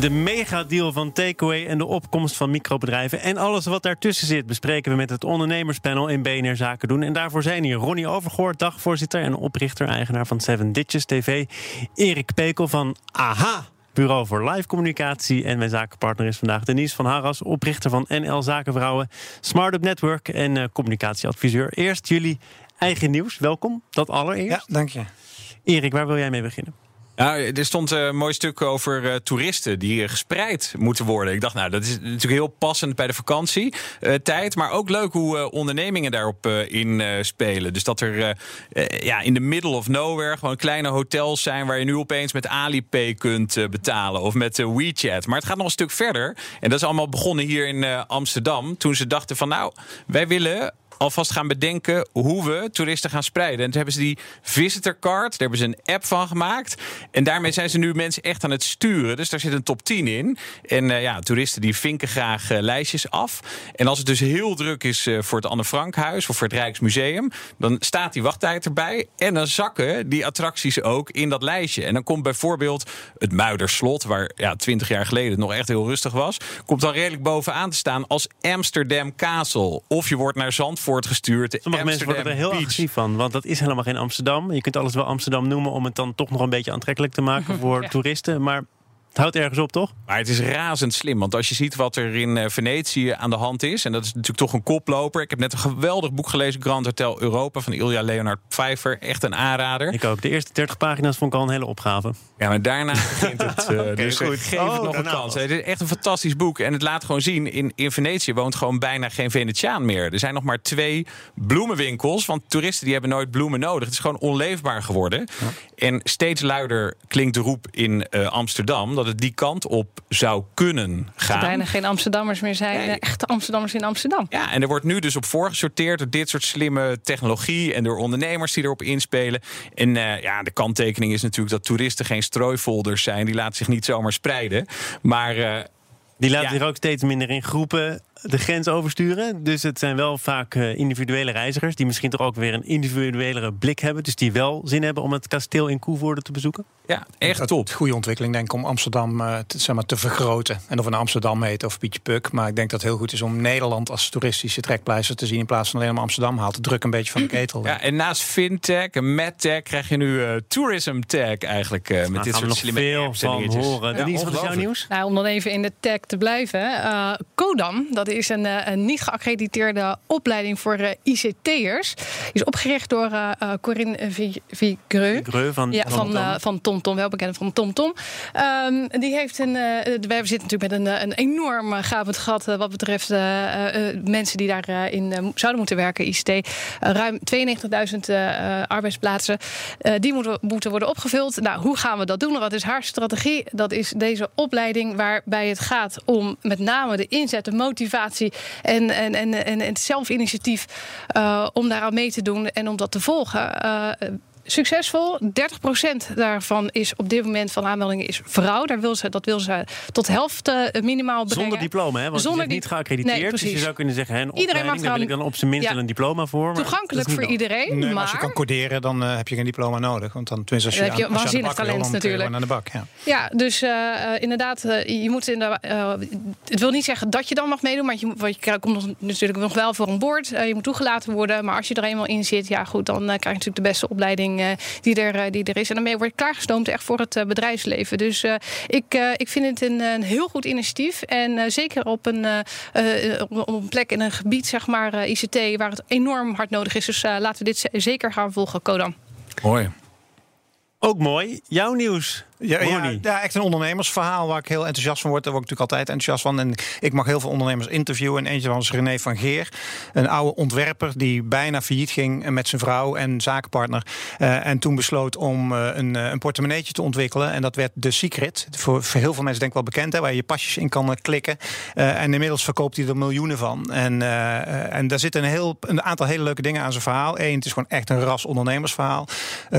De megadeal van Takeaway en de opkomst van microbedrijven. En alles wat daartussen zit bespreken we met het ondernemerspanel in BNR Zaken doen. En daarvoor zijn hier Ronnie Overgoort, dagvoorzitter en oprichter-eigenaar van Seven Ditches TV. Erik Pekel van AHA. Bureau voor Live Communicatie. En mijn zakenpartner is vandaag Denise van Harras, oprichter van NL Zakenvrouwen, Smart Up Network en uh, communicatieadviseur. Eerst jullie eigen nieuws. Welkom, dat allereerst. Ja, dank je. Erik, waar wil jij mee beginnen? Ja, er stond een mooi stuk over uh, toeristen die gespreid moeten worden. Ik dacht, nou, dat is natuurlijk heel passend bij de vakantietijd. maar ook leuk hoe ondernemingen daarop uh, in spelen. Dus dat er ja, in de middle of nowhere gewoon kleine hotels zijn... waar je nu opeens met Alipay kunt betalen of met WeChat. Maar het gaat nog een stuk verder. En dat is allemaal begonnen hier in Amsterdam. Toen ze dachten van, nou, wij willen alvast gaan bedenken hoe we toeristen gaan spreiden. En toen hebben ze die visitor card, daar hebben ze een app van gemaakt. En daarmee zijn ze nu mensen echt aan het sturen. Dus daar zit een top 10 in. En uh, ja, toeristen die vinken graag uh, lijstjes af. En als het dus heel druk is uh, voor het Anne Frankhuis of voor het Rijksmuseum, dan staat die wachttijd erbij. En dan zakken die attracties ook in dat lijstje. En dan komt bijvoorbeeld het Muiderslot, waar ja, 20 jaar geleden nog echt heel rustig was, komt dan redelijk bovenaan te staan als Amsterdam Castle. Of je wordt naar Zandvoort gestuurd. Sommige mensen worden er heel agressief van, want dat is helemaal geen Amsterdam. Je kunt alles wel Amsterdam noemen om het dan toch nog een beetje aantrekkelijk te maken voor ja. toeristen. Maar het houdt ergens op, toch? Maar het is razend slim. Want als je ziet wat er in Venetië aan de hand is... en dat is natuurlijk toch een koploper. Ik heb net een geweldig boek gelezen... Grand Hotel Europa van Ilja Leonard Pfeiffer. Echt een aanrader. Ik ook. De eerste 30 pagina's vond ik al een hele opgave. Ja, maar daarna begint het. Uh, okay, dus goed. geef oh, het nog een kans. Het is echt een fantastisch boek. En het laat gewoon zien... in, in Venetië woont gewoon bijna geen Venetiaan meer. Er zijn nog maar twee bloemenwinkels. Want toeristen die hebben nooit bloemen nodig. Het is gewoon onleefbaar geworden. Ja. En steeds luider klinkt de roep in uh, Amsterdam... dat het die kant op zou kunnen gaan. Er bijna geen Amsterdammers meer zijn. Nee. Echte Amsterdammers in Amsterdam. Ja, en er wordt nu dus op voorgesorteerd door dit soort slimme technologie en door ondernemers die erop inspelen. En uh, ja, de kanttekening is natuurlijk dat toeristen geen strooifolders zijn. Die laten zich niet zomaar spreiden. Maar. Uh, die laten ja. zich ook steeds minder in groepen de grens oversturen. Dus het zijn wel vaak uh, individuele reizigers... die misschien toch ook weer een individuelere blik hebben. Dus die wel zin hebben om het kasteel in Koevoorde te bezoeken. Ja, echt top. Goede ontwikkeling denk ik om Amsterdam uh, te, zeg maar, te vergroten. En of een Amsterdam heet of Pietje Puk. Maar ik denk dat het heel goed is om Nederland als toeristische trekpleister te zien... in plaats van alleen maar Amsterdam haalt de druk een beetje van de ketel. Ja, en naast fintech en medtech krijg je nu uh, tourism tech eigenlijk... met nou, dit soort nog slimme veel van horen. Ja, Denise, wat is jouw nieuws? Nou, om dan even in de tech te blijven. Codam, dat is een, een niet geaccrediteerde opleiding voor uh, ICT'ers. Die is opgericht door uh, Corinne Vigreux. van, ja, van, van TomTom, wel bekend van TomTom. Um, die heeft een. wij zitten natuurlijk met een, een enorm gapend gat wat betreft mensen die daarin zouden moeten werken, ICT. ruim 92.000 arbeidsplaatsen. die moeten, moeten worden opgevuld. Nou, hoe gaan we dat doen? Wat is haar strategie? Dat is deze opleiding waarbij het gaat om met name de inzet, de motivatie en, en, en, en het zelfinitiatief uh, om daaraan mee te doen en om dat te volgen. Succesvol. 30% daarvan is op dit moment van aanmeldingen is vrouw. Daar wil ze, dat wil ze tot helft uh, minimaal brengen. Zonder diploma, hè? Want Zonder is niet geaccrediteerd. Nee, dus je zou kunnen zeggen, een iedereen mag daar wil ik dan op zijn minst ja, een diploma voor. Toegankelijk voor iedereen. Nee, maar... als je kan coderen, dan uh, heb je geen diploma nodig. Want dan, tenminste, als je, heb je aan, waanzinnig talent wil, natuurlijk. Aan de bak, ja. ja, dus uh, inderdaad, je moet in de, het wil niet zeggen dat je dan mag meedoen, maar je, je komt nog, natuurlijk nog wel voor een boord. je moet toegelaten worden, maar als je er eenmaal in zit, ja goed, dan krijg je natuurlijk de beste opleiding die er die er is. En daarmee wordt klaargestoomd echt voor het bedrijfsleven. Dus uh, ik, uh, ik vind het een, een, heel goed initiatief. En uh, zeker op een, op een plek in een gebied, zeg maar, ICT, waar het enorm hard nodig is. Dus laten we dit zeker gaan volgen, Kodam. Mooi. Ook mooi. Jouw nieuws, Ja, ja, echt een ondernemersverhaal waar ik heel enthousiast van word. Daar word ik natuurlijk altijd enthousiast van. En ik mag heel veel ondernemers interviewen. En eentje was René van Geer, een oude ontwerper die bijna failliet ging met zijn vrouw en zakenpartner. Eh, en toen besloot om eh, een, eh, een portemonneetje te ontwikkelen. En dat werd The Secret. Voor, voor heel veel mensen denk ik wel bekend, hè, waar je je pasjes in kan klikken. En inmiddels verkoopt hij er miljoenen van. En, en daar zitten een, heel, een aantal hele leuke dingen aan zijn verhaal. Eén, het is gewoon echt een ras ondernemersverhaal.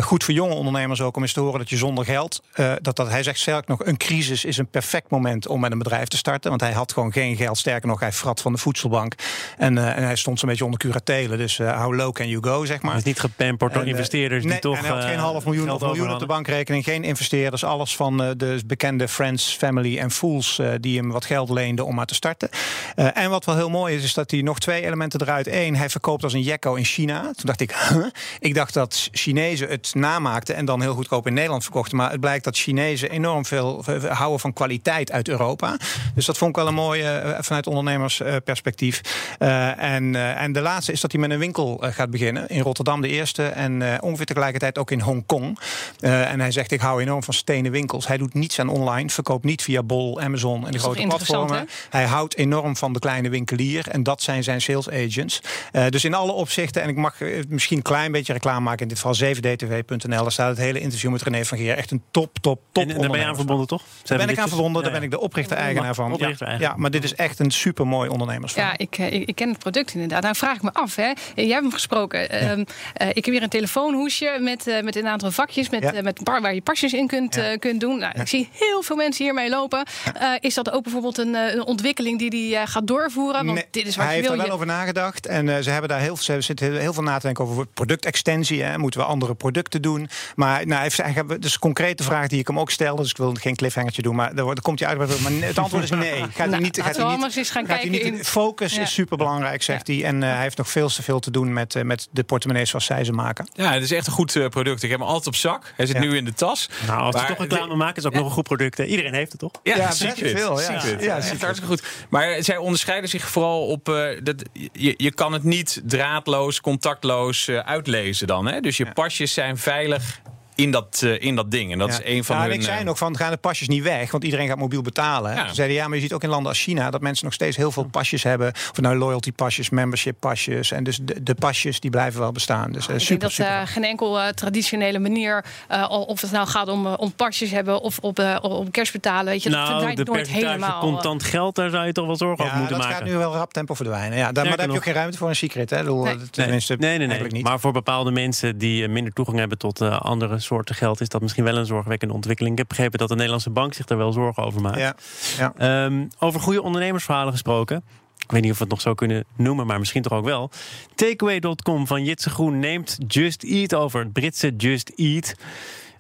Goed voor jonge ondernemers ook om eens te horen dat je zonder geld. Eh, dat, dat, hij zegt sterk nog, een crisis is een perfect moment om met een bedrijf te starten. Want hij had gewoon geen geld. Sterker nog, hij frat van de voedselbank. En, eh, en hij stond zo'n beetje onder curatelen. Dus eh, how low can you go, zeg maar. Hij is niet gepamperd door investeerders die nee, toch. En hij had geen half miljoen of miljoen op de bankrekening, geen investeerders. Alles van de bekende Friends, Family en Fools die hem wat geld leenden om maar te starten. En wat wel heel mooi is, is dat hij nog twee elementen eruit. Eén, hij verkoopt als een jekko in China. Toen dacht ik, huh? ik dacht dat Chinezen het namaakten en dan heel goedkoop in Nederland verkochten. Maar het blijkt dat Chinezen enorm veel houden van kwaliteit uit Europa. Dus dat vond ik wel een mooie eh, vanuit ondernemersperspectief. Eh, en, eh, en de laatste is dat hij met een winkel gaat beginnen. In Rotterdam de eerste en ongeveer tegelijkertijd ook in Hongkong. En hij zegt, ik hou enorm van stenen winkels. Hij doet niets aan online, verkoopt niet via Bol, Amazon en de grote platformen. Hij houdt enorm van de kleine winkelier en dat zijn zijn sales agents. Dus in alle opzichten, en ik mag misschien een klein beetje reclame maken, in dit geval 7dtv.nl, daar staat het hele interview met René van Geer. Echt een top, top, top En, en daar ben je aan verbonden, toch? Daar ben ik aan verbonden, daar ben ik de oprichter-eigenaar van. Oprichter-eigenaar. Ja, maar dit is echt een super mooi ondernemersverhaal. Ja, ik, eh, ik, ik ken het product inderdaad. Nou vraag ik me af, hè. jij hebt hem gesproken. Ehm, eh, ik heb hier een telefoonhoesje met, eh, met een aantal vakjes met, Ja. eh, met bar, waar je pasjes in kunt, Ja. eh, kunt doen. Nou, Ik zie heel veel mensen hiermee lopen. Eh, is dat ook bijvoorbeeld een, eh, een ontwikkeling die hij gaat doorvoeren? Want Nee, dit is wat hij je heeft wil. daar wel Je- over nagedacht. En eh, ze hebben daar heel, ze zitten heel veel na te denken over productextensie. Hè. Moeten we andere producten doen? Maar nou, hij heeft, hij heeft- dus een concrete vraag die ik hem ook stelde. Dus ik wil geen cliffhangertje doen. Maar daar, komt hij uit. Maar het antwoord is nee. Gaat hij Nou, niet, gaat we hij niet, anders eens gaan gaat hij kijken niet- in- Focus Ja. is super belangrijk, zegt hij. En eh, hij heeft nog veel te veel te doen met, eh, met de portemonnees zoals zij ze maken. Ja, het is echt een goed eh, product. Ik heb hem altijd op zak. Hij zit Ja. nu in de tas. Nou, als je Maar toch reclame maakt, is ook nog een goed product. Iedereen heeft het toch? Ja, Ja, veel, ja. Ja, Ja, echt secret. hartstikke goed. Maar zij onderscheiden zich vooral op... eh, dat, je, je kan het niet draadloos, contactloos uitlezen dan. Hè? Dus je pasjes zijn veilig in dat, eh, in dat ding. En dat Ja. is een van ja, hun... en ik zei eh, nog van, gaan de pasjes niet weg? Want iedereen gaat mobiel betalen. Ja. Ze zeiden, ja, maar je ziet ook in landen als China... dat mensen nog steeds heel veel pasjes hebben. Of nou loyalty pasjes, membership pasjes. En dus de, de pasjes, die blijven wel bestaan. Dus eh, Ik denk super, dat super. eh, geen enkel eh, traditionele manier, eh, al- of het nou gaat om, om pasjes hebben of op, eh, om cash betalen, weet je, dat Nou, verdwijnt de nooit helemaal. contant geld, daar zou je toch wel zorgen over Ja, moeten dat maken. gaat nu wel rap tempo verdwijnen. Ja, daar, maar daar heb je ook geen ruimte voor een secret. Hè? Nee. dat- Tenminste, nee, nee, nee. eigenlijk niet. Maar voor bepaalde mensen die minder toegang hebben tot eh, andere soorten geld, is dat misschien wel een zorgwekkende ontwikkeling. Ik heb begrepen dat de Nederlandse bank zich daar wel zorgen over maakt. ja, ja. Ehm, over goede ondernemersverhalen gesproken. Ik weet niet of we het nog zo kunnen noemen, maar misschien toch ook wel. Takeaway.com van Jitse Groen neemt Just Eat over. Het Britse Just Eat.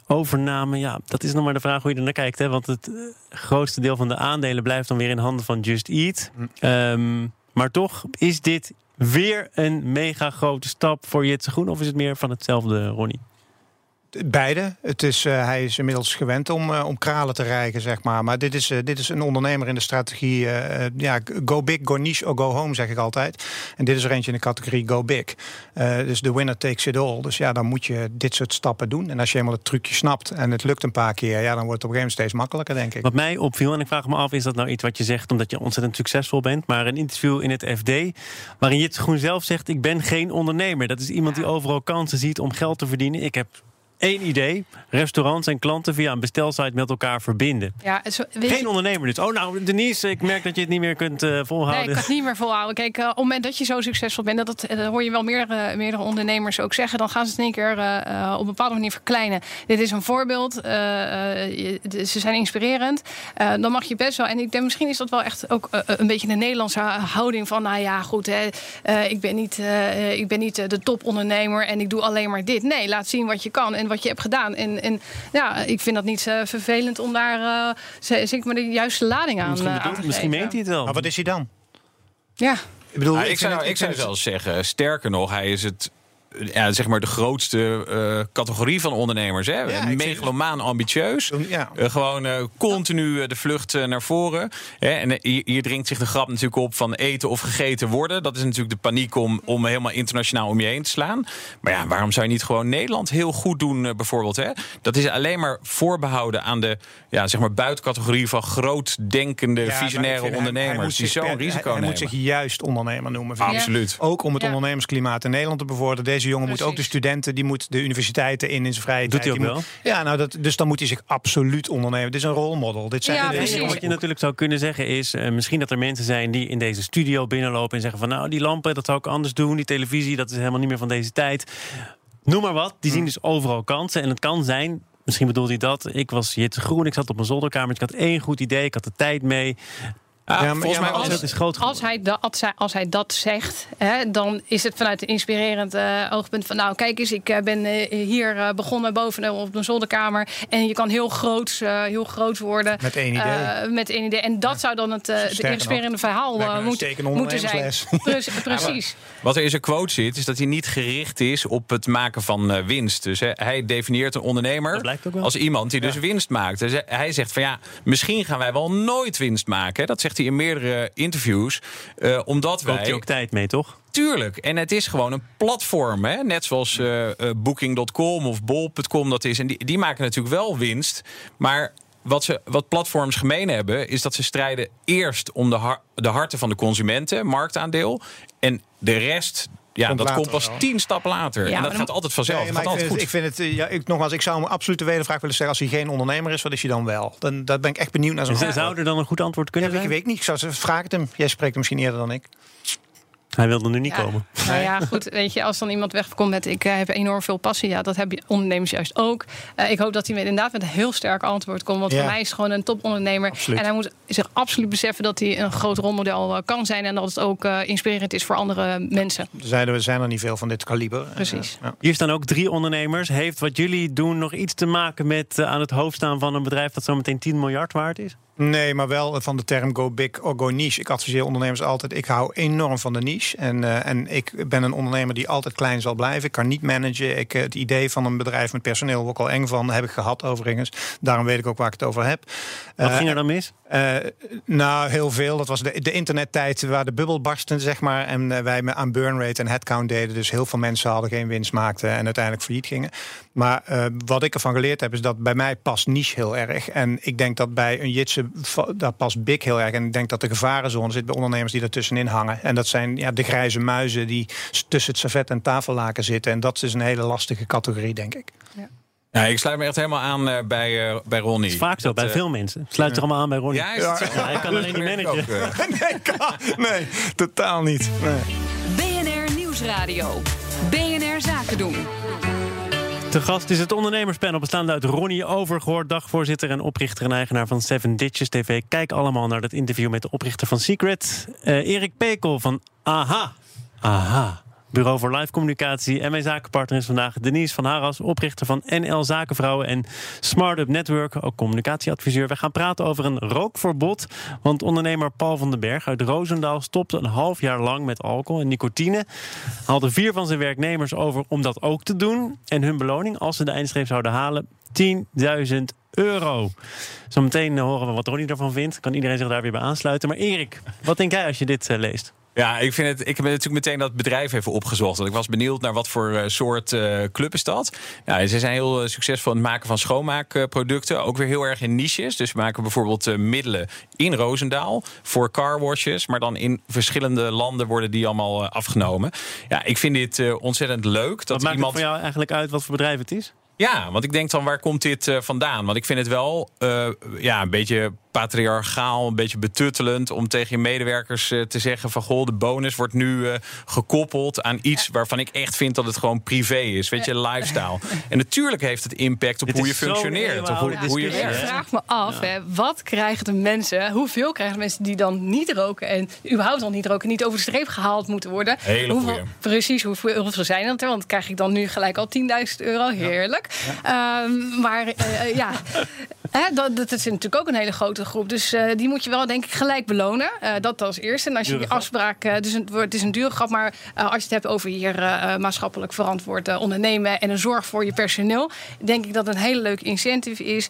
Overname, ja, dat is nog maar de vraag hoe je er naar kijkt. Hè? Want het eh, grootste deel van de aandelen blijft dan weer in handen van Just Eat. Ehm, maar toch, is dit weer een mega grote stap voor Jitse Groen? Of is het meer van hetzelfde, Ronnie? Beide. Het is, eh, hij is inmiddels gewend om, eh, om kralen te rijgen, zeg maar. Maar dit is, eh, dit is een ondernemer in de strategie. eh, eh, ja, go big, go niche or go home, zeg ik altijd. En dit is er eentje in de categorie go big. Eh, dus de winner takes it all. Dus ja, dan moet je dit soort stappen doen. En als je eenmaal het trucje snapt en het lukt een paar keer... ja, dan wordt het op een gegeven moment steeds makkelijker, denk ik. Wat mij opviel, en ik vraag me af, is dat nou iets wat je zegt omdat je ontzettend succesvol bent? Maar een interview in het FD, waarin Jitse Groen zelf zegt: Ik ben geen ondernemer. Dat is iemand die overal kansen ziet om geld te verdienen. Ik heb één idee: restaurants en klanten via een bestelsite met elkaar verbinden. Ja, zo, Geen ondernemer dus. Oh, nou, Denise, ik merk dat je het niet meer kunt eh, Nee, volhouden. ik kan het niet meer volhouden. Kijk, eh, op het moment dat je zo succesvol bent, dat, eh, dat hoor je wel meerdere, meerdere ondernemers ook zeggen, dan gaan ze het in één keer op een bepaalde manier verkleinen. Dit is een voorbeeld. je- ze zijn inspirerend. Dan mag je best wel. En ik denk, misschien is dat wel echt ook een beetje een Nederlandse houding van, nou ja, goed, hè, ik ben niet, ik ben niet de topondernemer en ik doe alleen maar dit. Nee, laat zien wat je kan en wat je hebt gedaan. En, en ja, ik vind dat niet eh, vervelend om daar, eh, zeg maar, de juiste lading aan, misschien eh, bedoelt- aan te misschien meent hij het wel. Maar wat is hij dan? Ja. Ik bedoel, Ah, ik, zou, ik zou het- zelfs zeggen, sterker nog, hij is het ja, zeg maar de grootste eh, categorie van ondernemers. Hè? vind- Megalomaan, ambitieus. Ja. Eh, gewoon eh, continu de vlucht naar voren. Hè? En hier, hier dringt zich de grap natuurlijk op van eten of gegeten worden. Dat is natuurlijk de paniek om, om helemaal internationaal om je heen te slaan. Maar ja, waarom zou je niet gewoon Nederland heel goed doen, bijvoorbeeld? Hè? Dat is alleen maar voorbehouden aan de ja, zeg maar buitencategorie van grootdenkende, Ja, visionaire vind hij- hij ondernemers die zo'n risico hij, hij nemen. moet zich juist ondernemer noemen. Absoluut. Ook om het Ja. ondernemersklimaat in Nederland te bevorderen. Deze jongen moet ook de studenten, die moet de universiteiten in in zijn vrije Doet tijd. hij ook Die moet- Ja, nou dat, dus dan moet hij zich absoluut ondernemen. Dit is een rolmodel. Dit zijn Ja, precies. wat je natuurlijk zou kunnen zeggen is... eh, misschien dat er mensen zijn die in deze studio binnenlopen... en zeggen van nou, die lampen, dat zou ik anders doen. Die televisie, dat is helemaal niet meer van deze tijd. Noem maar wat. Die zien dus overal kansen. En het kan zijn... Misschien bedoelt hij dat. Ik was Jitse Groen, ik zat op mijn zolderkamer. Ik had één goed idee, ik had de tijd mee. Ah, volgens ja, mij Als is groot. Als hij, dat, als, hij, dat zegt, hè, dan is het vanuit een inspirerend eh, oogpunt van... nou, kijk eens, ik eh, ben eh, hier eh, begonnen boven op een zolderkamer... en je kan heel groot, eh, heel groot worden. Met één idee. Eh, met één idee. En dat zou dan het, eh, inspirerende nog, verhaal moet, moeten zijn. ondernemersles. Pre- Precies. Wat er in zijn quote zit, is dat hij niet gericht is op het maken van eh, winst. Dus hè, hij definieert een ondernemer als iemand die dus winst maakt. Dus hij zegt van ja, misschien gaan wij wel nooit winst maken. Hè. Dat zegt hij in meerdere interviews. eh, omdat Koopt hij wij ook tijd mee, toch? Tuurlijk. En het is gewoon een platform. Hè? Net zoals eh, eh, Booking.com of Bol.com dat is. En die, die maken natuurlijk wel winst. Maar wat, ze, wat platforms gemeen hebben... is dat ze strijden eerst om de, har- de harten van de consumenten, marktaandeel. En de rest, ja, Komt dat komt pas wel. tien stappen later. Ja, en dat gaat altijd vanzelf. Nee, gaat ik, altijd vind, goed. het- ik vind het, ja, ik, nogmaals, ik zou hem absoluut de wedervraag willen stellen. Als hij geen ondernemer is, wat is hij dan wel? Dan, dat ben ik echt benieuwd naar En zijn z- zou er dan een goed antwoord kunnen Ja, ik weet niet. Ik zou ze vraag het hem. Jij spreekt hem misschien eerder dan ik. Hij wilde nu niet Ja. komen. Nou ja, goed. Weet je, als dan iemand wegkomt met ik eh, heb enorm veel passie, ja, dat hebben ondernemers juist ook. Eh, ik hoop dat hij met, inderdaad met een heel sterk antwoord komt. Want Ja. voor mij is gewoon een topondernemer. Absoluut. En hij moet zich absoluut beseffen dat hij een groot rolmodel eh, kan zijn. En dat het ook eh, inspirerend is voor andere mensen. Zijn er, zijn er niet veel van dit kaliber. Precies. Ja. Hier staan ook drie ondernemers. Heeft wat jullie doen nog iets te maken met aan het hoofd staan van een bedrijf dat zometeen 10 miljard waard is? Nee, maar wel van de term go big or go niche. Ik adviseer ondernemers altijd, ik hou enorm van de niche. En, eh, en ik ben een ondernemer die altijd klein zal blijven. Ik kan niet managen. Ik, eh, het idee van een bedrijf met personeel, word ik al eng van, heb ik gehad overigens. Daarom weet ik ook waar ik het over heb. Wat Eh, ging er dan mis? Nou, heel veel. Dat was de, de internettijd waar de bubbel barstte, zeg maar. En eh, wij me aan burn rate en headcount deden. Dus heel veel mensen hadden geen winst, maakten en uiteindelijk failliet gingen. Maar wat ik ervan geleerd heb, is dat bij mij past niche heel erg. En ik denk dat bij een Jitse, daar past big heel erg. En ik denk dat de gevarenzone zit bij ondernemers die ertussenin hangen. En dat zijn ja, de grijze muizen die tussen het servet en tafellaken zitten. En dat is een hele lastige categorie, denk ik. Ja, ik sluit me echt helemaal aan eh, bij, eh, bij Ronnie. Vaak zo, Dat, bij eh, veel mensen. Sluit zich allemaal aan bij Ronnie. Ja? Ja, hij kan alleen niet managen. ook, nee, kan- nee, totaal niet. Nee. BNR Nieuwsradio. BNR Zaken doen. Te gast is het ondernemerspanel bestaande uit Ronnie Overgoort, dagvoorzitter en oprichter en eigenaar van Seven Ditches TV. Kijk allemaal naar dat interview met de oprichter van Secret. Eh, Erik Pekel van AHA. AHA. Bureau voor Live Communicatie. En mijn zakenpartner is vandaag Denise van Haras, oprichter van NL Zakenvrouwen en Smart Up Network, ook communicatieadviseur. We gaan praten over een rookverbod. Want ondernemer Paul van den Berg uit Roosendaal stopte een half jaar lang met alcohol en nicotine. Haalde vier van zijn werknemers over om dat ook te doen. En hun beloning, als ze de eindstreep zouden halen, 10.000 euro. Zometeen eh, horen we wat Ronnie daarvan vindt. Kan iedereen zich daar weer bij aansluiten. Maar Erik, wat denk jij als je dit eh, leest? Ja, ik, vind het, ik heb natuurlijk meteen dat bedrijf even opgezocht. Want ik was benieuwd naar wat voor eh, soort eh, club is dat. Ja, ze zijn heel eh, succesvol in het maken van schoonmaakproducten. Ook weer heel erg in niches. Dus we maken bijvoorbeeld middelen in Roosendaal voor carwashes. Maar dan in verschillende landen worden die allemaal afgenomen. Ja, ik vind dit ontzettend leuk. Wat Dat maakt iemand... het voor jou eigenlijk uit wat voor bedrijf het is? Ja, want ik denk dan, waar komt dit vandaan? Want ik vind het wel ja, een beetje patriarchaal, een beetje betuttelend... om tegen je medewerkers eh, te zeggen van... goh, de bonus wordt nu eh, gekoppeld aan iets waarvan ik echt vind dat het gewoon privé is. Weet je, lifestyle. En natuurlijk heeft het impact op Dit hoe je functioneert. Of hoe, je Ik vraag me af, hè, wat krijgen de mensen, hoeveel krijgen de mensen die dan niet roken en überhaupt al niet roken, niet over de streep gehaald moeten worden? Hele hoeveel, goeie. precies, hoeveel, hoeveel zijn dat er? Want krijg ik dan nu gelijk al 10.000 euro, heerlijk. Ehm, maar eh, ja, hè, dat, dat is natuurlijk ook een hele grote grote groep. Dus uh, die moet je wel, denk ik, gelijk belonen. Uh, dat als eerste. En als je die afspraak. Uh, dus een, het is een dure grap, maar als je het hebt over hier maatschappelijk verantwoord ondernemen en een zorg voor je personeel, denk ik dat een hele leuke incentive is.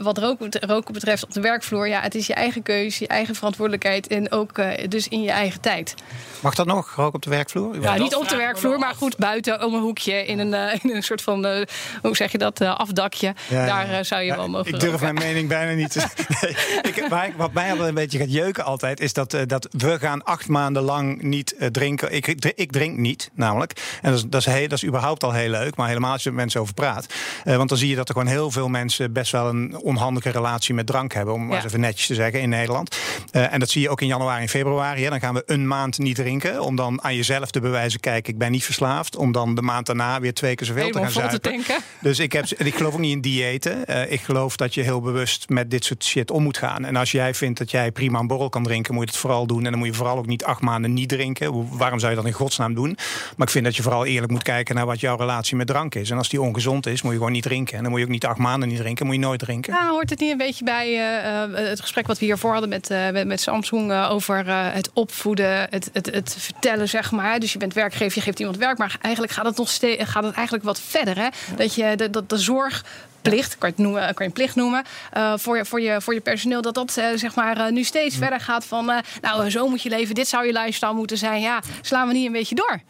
wat roken, roken betreft op de werkvloer, ja, het is je eigen keuze, je eigen verantwoordelijkheid en ook dus in je eigen tijd. Mag dat nog, roken op de werkvloer? Ja, niet op de werkvloer, maar goed buiten om een hoekje in een, in een soort van, hoe zeg je dat, afdakje. Daar zou je wel mogen Ik durf mijn mening bijna niet te ik, Wat mij altijd een beetje gaat jeuken altijd, is dat, dat we gaan acht maanden lang niet drinken. Ik, ik drink niet, namelijk. En dat is, dat, is heel, dat is überhaupt al heel leuk, maar helemaal als je met mensen over praat. want dan zie je dat er gewoon heel veel mensen best wel een onhandige relatie met drank hebben, om maar eens even netjes te zeggen, in Nederland. en dat zie je ook in januari en februari. Hè. Dan gaan we een maand niet drinken, om dan aan jezelf te bewijzen, kijk, ik ben niet verslaafd. Om dan de maand daarna weer twee keer zoveel Helemaal te gaan zuipen. Te dus ik, heb, ik geloof ook niet in diëten. ik geloof dat je heel bewust met dit soort shit om moet gaan. En als jij vindt dat jij prima een borrel kan drinken, moet je het vooral doen. En dan moet je vooral ook niet acht maanden niet drinken. Waarom zou je dat in godsnaam doen? Maar ik vind dat je vooral eerlijk moet kijken naar wat jouw relatie met drank is. En als die ongezond is, moet je gewoon niet drinken. En dan moet je ook niet acht maanden niet drinken, moet je nooit drinken. Nou, hoort het niet een beetje bij uh, het gesprek wat we hiervoor hadden met, uh, met, met, Samsung over het opvoeden, het, het, het, vertellen, zeg maar. Dus je bent werkgever, je geeft iemand werk, maar eigenlijk gaat het nog steeds gaat het eigenlijk wat verder. Hè? Dat je de, dat de zorg plicht, kan je, het noemen, kan je een plicht noemen, uh, voor, je, voor, je, voor je personeel, dat dat uh, zeg maar, uh, nu steeds verder gaat van, nou, zo moet je leven, dit zou je lifestyle moeten zijn. Ja, slaan we niet een beetje door?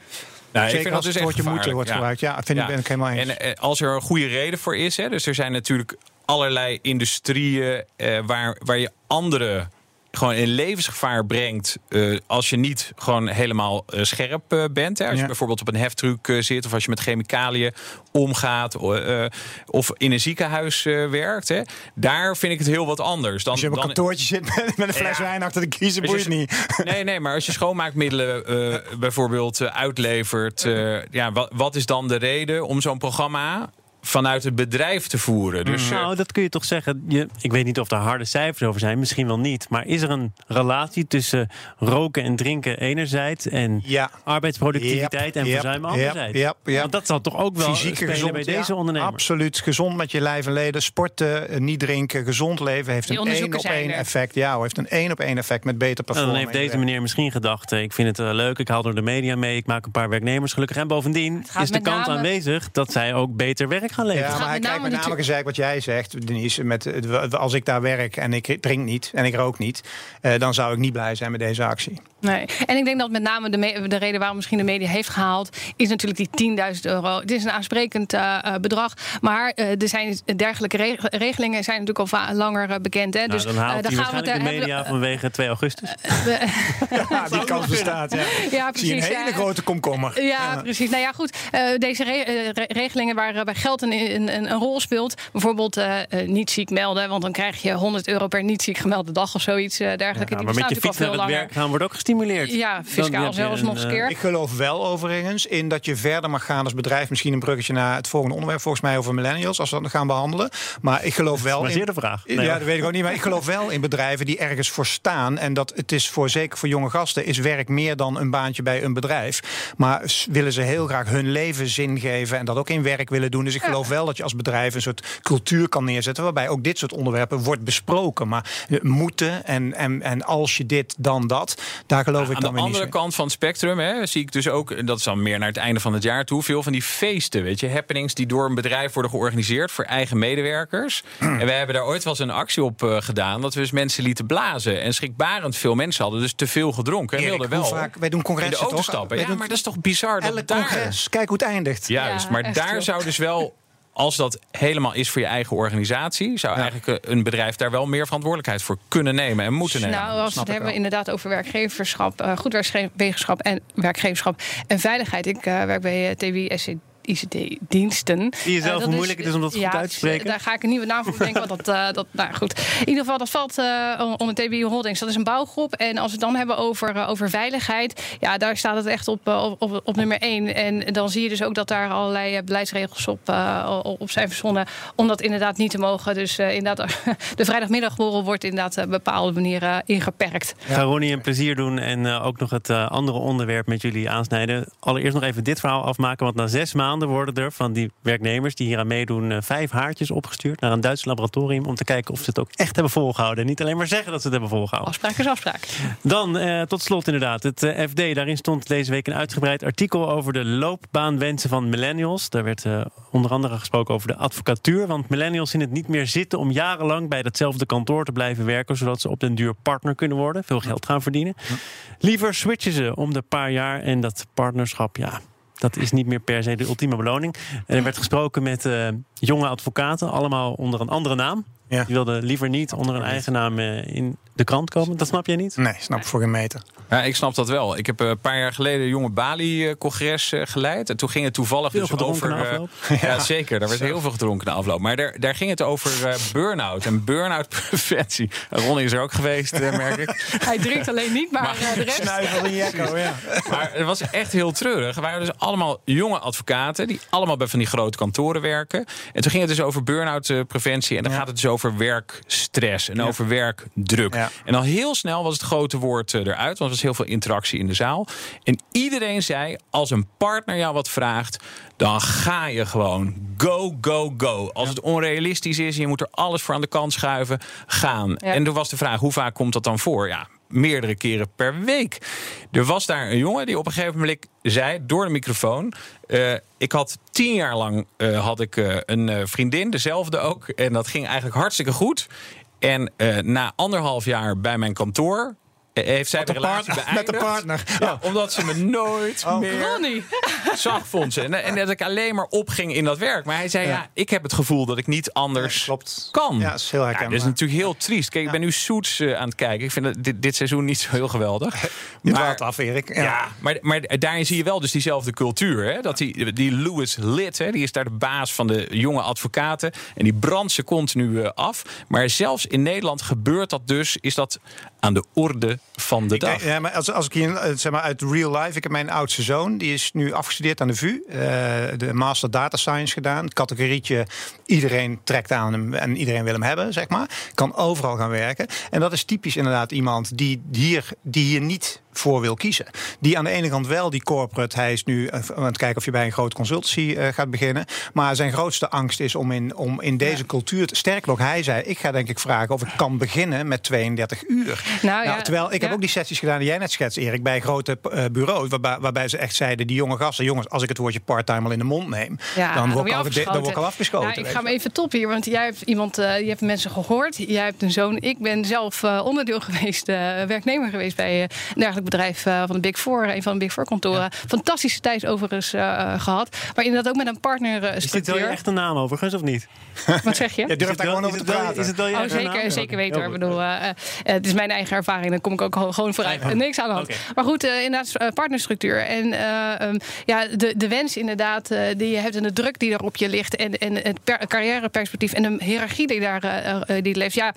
Nou, Zeker ik vind als dat dus het woordje moeten wordt ja. gebruikt. Ja, vind ja. ik, ben ik helemaal eens. En als er een goede reden voor is, hè, dus er zijn natuurlijk allerlei industrieën waar, waar je andere gewoon in levensgevaar brengt uh, als je niet gewoon helemaal uh, scherp uh, bent. Hè. Als je bijvoorbeeld op een heftruck zit of als je met chemicaliën omgaat of in een ziekenhuis werkt. Hè. Daar vind ik het heel wat anders. Dan, als je op een dan, kantoortje zit met, met een fles ja, wijn achter de kiezer, boeit niet. Nee, nee, maar als je schoonmaakmiddelen bijvoorbeeld uitlevert. ja, wat, wat is dan de reden om zo'n programma vanuit het bedrijf te voeren. Dus, nou, eh, dat kun je toch zeggen. Je, ik weet niet of er harde cijfers over zijn, misschien wel niet. Maar is er een relatie tussen roken en drinken enerzijds en ja. arbeidsproductiviteit en verzuim anderzijds? Ja, ja, Want dat zal toch ook wel Fysieke gezond, bij deze ondernemers? Absoluut. Gezond met je lijf en leden. Sporten, eh, niet drinken, gezond leven heeft een één op één effect. Ja, heeft een één op één effect met beter performance. Nou, dan heeft deze meneer misschien gedacht: ik vind het leuk, ik haal door de media mee, ik maak een paar werknemers gelukkig. En bovendien is de kans aanwezig dat zij ook beter werk gaan leveren. Ja, maar hij kijkt met name gezegd wat jij zegt, Denise. Met, als ik daar werk en ik drink niet en ik rook niet, uh, dan zou ik niet blij zijn met deze actie. Nee. En ik denk dat met name de, de reden waarom misschien de media heeft gehaald, is natuurlijk die 10.000 euro. Het is een aansprekend uh, bedrag. Maar uh, er zijn dergelijke regelingen zijn natuurlijk al langer bekend. Hè? Nou, dus dan haalt dan gaan we de media vanwege 2 augustus. ja, die kans bestaat. Ja, ja precies. Zie een hele grote komkommer. Ja, precies. Nou ja, goed. deze re regelingen waar, waar geld een, een, een, rol speelt. Bijvoorbeeld niet ziek melden, want dan krijg je 100 euro per niet ziek gemelde dag of zoiets dergelijke. Ja, maar met je fiets naar het werk gaan wordt ook gestimuleerd ja, fiscaal zelfs nog eens keer. Ik geloof wel overigens in dat je verder mag gaan als bedrijf. Misschien een bruggetje naar het volgende onderwerp, volgens mij over millennials, als we dat gaan behandelen. Maar ik geloof wel. Dat is de vraag. Nee, ja, dat weet ik ook niet. Maar ik geloof wel in bedrijven die ergens voor staan. En dat het is voor zeker voor jonge gasten, is werk meer dan een baantje bij een bedrijf. Maar willen ze heel graag hun leven zin geven en dat ook in werk willen doen. Dus ik geloof wel dat je als bedrijf een soort cultuur kan neerzetten. Waarbij ook dit soort onderwerpen wordt besproken. Maar moeten en, en, en als je dit, dan dat. Daar geloof ik dan Aan de andere kant van het spectrum hè, zie ik dus ook, dat is dan meer naar het einde van het jaar toe, veel van die feesten, weet je, happenings die door een bedrijf worden georganiseerd voor eigen medewerkers. en we hebben daar ooit wel eens een actie op uh, gedaan, dat we dus mensen lieten blazen. En schrikbarend veel mensen hadden dus te veel gedronken. En wilden wel vaak, wij doen congressen in de auto toch? stappen. Ja, maar dat is toch bizar. Elk dat daar... congres, kijk hoe het eindigt. Juist, maar daar zou dus wel als dat helemaal is voor je eigen organisatie, zou eigenlijk een bedrijf daar wel meer verantwoordelijkheid voor kunnen nemen en moeten nemen. Nou, als we het hebben inderdaad over werkgeverschap, uh, goed werkgeverschap en werkgeverschap en veiligheid. Ik uh, werk bij SC ICT-diensten. Die je zelf hoe moeilijk het is om dat goed uit te spreken? Daar ga ik een nieuwe naam voor bedenken. want dat, uh, dat, nou goed. In ieder geval, dat valt uh, onder TBI Holdings. Dat is een bouwgroep. En als we het dan hebben over, uh, over veiligheid... ja, daar staat het echt op, op, op, nummer één. En dan zie je dus ook dat daar allerlei beleidsregels op, op zijn verzonnen... om dat inderdaad niet te mogen. Dus inderdaad, de vrijdagmiddagborrel wordt inderdaad op bepaalde manieren ingeperkt. Ja. Ga Ronnie een plezier doen en ook nog het andere onderwerp met jullie aansnijden. Allereerst nog even dit verhaal afmaken. Want na zes maanden maanden worden er van die werknemers die hier aan meedoen eh, vijf haartjes opgestuurd naar een Duits laboratorium om te kijken of ze het ook echt hebben volgehouden. En niet alleen maar zeggen dat ze het hebben volgehouden. Afspraak is afspraak. Dan eh, tot slot inderdaad het eh, FD. Daarin stond deze week een uitgebreid artikel over de loopbaanwensen van millennials. Daar werd eh, onder andere gesproken over de advocatuur. Want millennials zien het niet meer zitten om jarenlang bij datzelfde kantoor te blijven werken, zodat ze op den duur partner kunnen worden, veel geld gaan verdienen. Liever switchen ze om de paar jaar en dat partnerschap, ja. Dat is niet meer per se de ultieme beloning. Er werd gesproken met eh, jonge advocaten, allemaal onder een andere naam. Ja. Die wilden liever niet onder een eigen naam eh, in de krant komen. Dat snap jij niet? Nee, snap ik voor geen meter. Ja, ik snap dat wel. Ik heb eh, een paar jaar geleden een jonge Bali-congres eh, geleid. En toen ging het toevallig Veel dus gedronken over... ja, zeker. Daar werd heel veel gedronken na afloop. Maar daar, daar ging het over eh, burn-out en burn-out preventie. Ronnie is er ook geweest, merk ik. Hij drinkt alleen niet, maar, eh, de rest... Snuivel in jekko, ja. Maar het was echt heel treurig. Er waren dus allemaal jonge advocaten... die allemaal bij van die grote kantoren werken. En toen ging het dus over burn-out preventie. En dan Ja. gaat het dus over werkstress en over werkdruk. Ja. En al heel snel was het grote woord eh, eruit. Want er was heel veel interactie in de zaal. En iedereen zei, als een partner jou wat vraagt... dan ga je gewoon. Go, go, go. Als het onrealistisch is je moet er alles voor aan de kant schuiven... gaan. En toen was de vraag, hoe vaak komt dat dan voor? Ja, meerdere keren per week. Er was daar een jongen die op een gegeven moment zei door de microfoon: eh, Ik had tien jaar lang eh, had ik, eh, een vriendin, dezelfde ook. En dat ging eigenlijk hartstikke goed. En na anderhalf jaar bij mijn kantoor. Eh, Heeft zij de de relatie partner- met de beëindigd. partner. Ja, omdat ze me nooit meer Ronnie. zag, vond ze. En, en dat ik alleen maar opging in dat werk. Maar hij zei, ja, ik heb het gevoel dat ik niet anders Ja, klopt. kan. Ja, dat is heel Ja, herkenbaar. dat is natuurlijk heel triest. Kijk, ik ben nu Suits eh, aan het kijken. Ik vind het dit, dit seizoen niet zo heel geweldig. Je dwaalt af, Erik. Ja. Ja, maar, maar daarin zie je wel dus diezelfde cultuur. Hè? Dat die, die Louis Litt, hè, die is daar de baas van de jonge advocaten. En die brandt ze continu eh, af. Maar zelfs in Nederland gebeurt dat dus. Is dat aan de orde van de dag. ja, maar als, als ik hier eh, zeg maar uit real life, ik heb mijn oudste zoon, die is nu afgestudeerd aan de VU, eh, de Master Data Science gedaan. Het categorietje iedereen trekt aan hem en iedereen wil hem hebben, zeg maar. Kan overal gaan werken. En dat is typisch inderdaad iemand die hier, die hier niet voor wil kiezen. Die aan de ene kant wel die corporate, hij is nu eh, aan het kijken of je bij een grote consultancy eh, gaat beginnen. Maar zijn grootste angst is om in, om in deze cultuur, te, sterker nog, hij zei, ik ga denk ik vragen of ik kan beginnen met 32 uur. Nou, ja, terwijl ik heb ook die sessies gedaan die jij net schetst, Erik, bij grote eh, bureaus, waarbij, waarbij ze echt zeiden, die jonge gasten, jongens, als ik het woordje part-time al in de mond neem, dan, word ik al, dan word ik al afgeschoten. Nou, ik ga hem even toppen hier, want jij hebt iemand, je hebt mensen gehoord. Jij hebt een zoon. Ik ben zelf onderdeel geweest, werknemer geweest bij eh, bedrijf eh, van de Big Four, een van de Big Four kantoren. Fantastische tijd overigens eh, gehad, maar inderdaad ook met een Is dit wel je echte naam overigens, of niet? Wat zeg je? Je durft Is daar het gewoon wel- over te praten. Is het wel je Oh, naam? zeker, zeker weten hoor. Ik bedoel, eh, eh, het is mijn eigen ervaring. Daar kom ik ook gewoon- vooruit. Niks aan de hand. Maar goed, eh, inderdaad, eh, partnerstructuur. En eh, ehm, ja, de, de wens inderdaad eh, die je hebt en de druk die er op je ligt. En, en het per- carrièreperspectief en de hiërarchie die daar eh, eh, die leeft. Ja,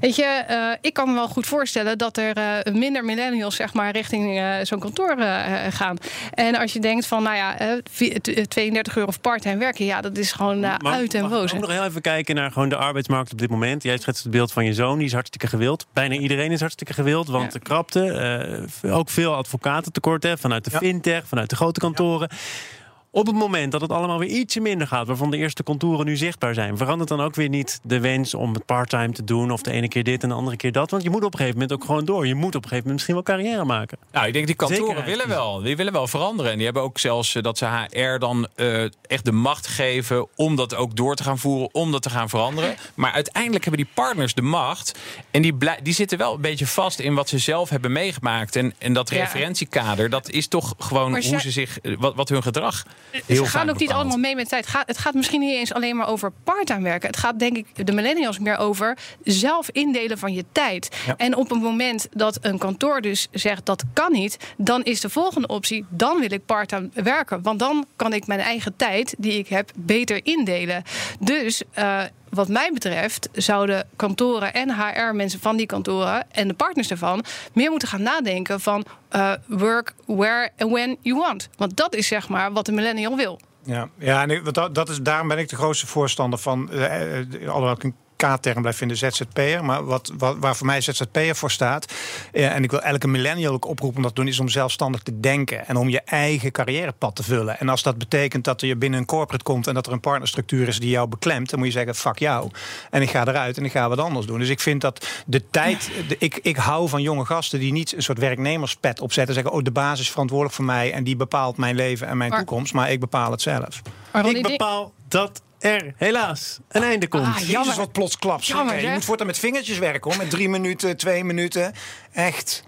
weet je, eh, ik kan me wel goed voorstellen dat er eh, minder millennials zeg maar richting eh, zo'n kantoor eh, eh, gaan. En als je denkt van, nou ja, eh, vi- t- 32 euro of part-time werken. Ja, dat is gewoon Maar uit en mag ik nog heel even kijken naar gewoon de arbeidsmarkt op dit moment. Jij schetst het beeld van je zoon, die is hartstikke gewild. Bijna iedereen is hartstikke gewild, want Ja. de krapte. eh, ook veel advocaten tekort hè, vanuit de Ja. fintech, vanuit de grote kantoren. Op het moment dat het allemaal weer ietsje minder gaat, waarvan de eerste contouren nu zichtbaar zijn, verandert dan ook weer niet de wens om het parttime te doen of de ene keer dit en de andere keer dat? Want je moet op een gegeven moment ook gewoon door. Je moet op een gegeven moment misschien wel carrière maken. Nou, ik denk die kantoren Zekerheid. willen wel. Die willen wel veranderen. En die hebben ook zelfs eh, dat ze HR dan eh, echt de macht geven om dat ook door te gaan voeren, om dat te gaan veranderen. Maar uiteindelijk hebben die partners de macht. En die, blij- die zitten wel een beetje vast in wat ze zelf hebben meegemaakt. En, en dat Ja. referentiekader, dat is toch gewoon Maar hoe zij- ze zich, eh, wat, wat hun gedrag heel Ze gaan ook niet allemaal mee met tijd. Het gaat, het gaat misschien niet eens alleen maar over part-time werken. Het gaat denk ik de millennials meer over zelf indelen van je tijd. Ja. En op het moment dat een kantoor dus zegt dat kan niet, dan is de volgende optie: dan wil ik part-time werken, want dan kan ik mijn eigen tijd die ik heb beter indelen. Dus eh, wat mij betreft zouden kantoren en HR-mensen van die kantoren en de partners daarvan meer moeten gaan nadenken van eh, work where and when you want. Want dat is zeg maar wat de millennial wil. Ja, ja want dat, dat is, daarom ben ik de grootste voorstander van. eh, eh, een K-term blijft vinden, ZZP'er. Maar wat, wat, waar voor mij ZZP'er voor staat... eh, en ik wil elke millennial ook oproepen om dat te doen... is om zelfstandig te denken en om je eigen carrièrepad te vullen. En als dat betekent dat je binnen een corporate komt... en dat er een partnerstructuur is die jou beklemt... dan moet je zeggen, fuck jou. En ik ga eruit en ik ga wat anders doen. Dus ik vind dat de tijd... De, ik, ik hou van jonge gasten die niet een soort werknemerspet opzetten... en zeggen, oh, de baas is verantwoordelijk voor mij... en die bepaalt mijn leven en mijn Maar- toekomst. Maar ik bepaal het zelf. Ik bepaal dat er helaas een einde komt. Ah, jammer. Jezus, wat plots klap. zeg. Jammer, je moet voortaan met vingertjes werken hoor. Met drie minuten, twee minuten. Echt.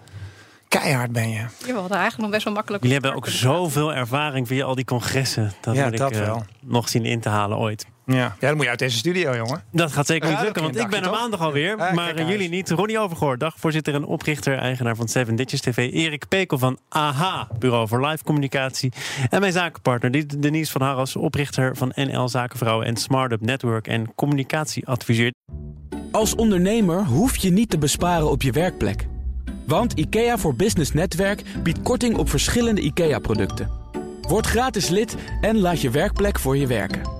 Keihard ben je. Je hadden eigenlijk nog best wel makkelijk. Jullie hebben ook zoveel ervaring via al die congressen. Dat Ja, moet ik dat eh, wel. nog zien in te halen ooit. Ja. ja, dan moet je uit deze studio, jongen. Dat gaat zeker niet lukken, want ik ben er maandag alweer. Ja, maar jullie niet. Ronnie Overgoor, dagvoorzitter en oprichter, eigenaar van Seven Ditches TV. Erik Pekel van AHA, Bureau voor Live Communicatie. En mijn zakenpartner die- Denise van Harras, oprichter van NL Zakenvrouwen en Smartup Network en communicatieadviseur. Als ondernemer hoef je niet te besparen op je werkplek. Want IKEA voor Business Netwerk biedt korting op verschillende IKEA-producten. Word gratis lid en laat je werkplek voor je werken.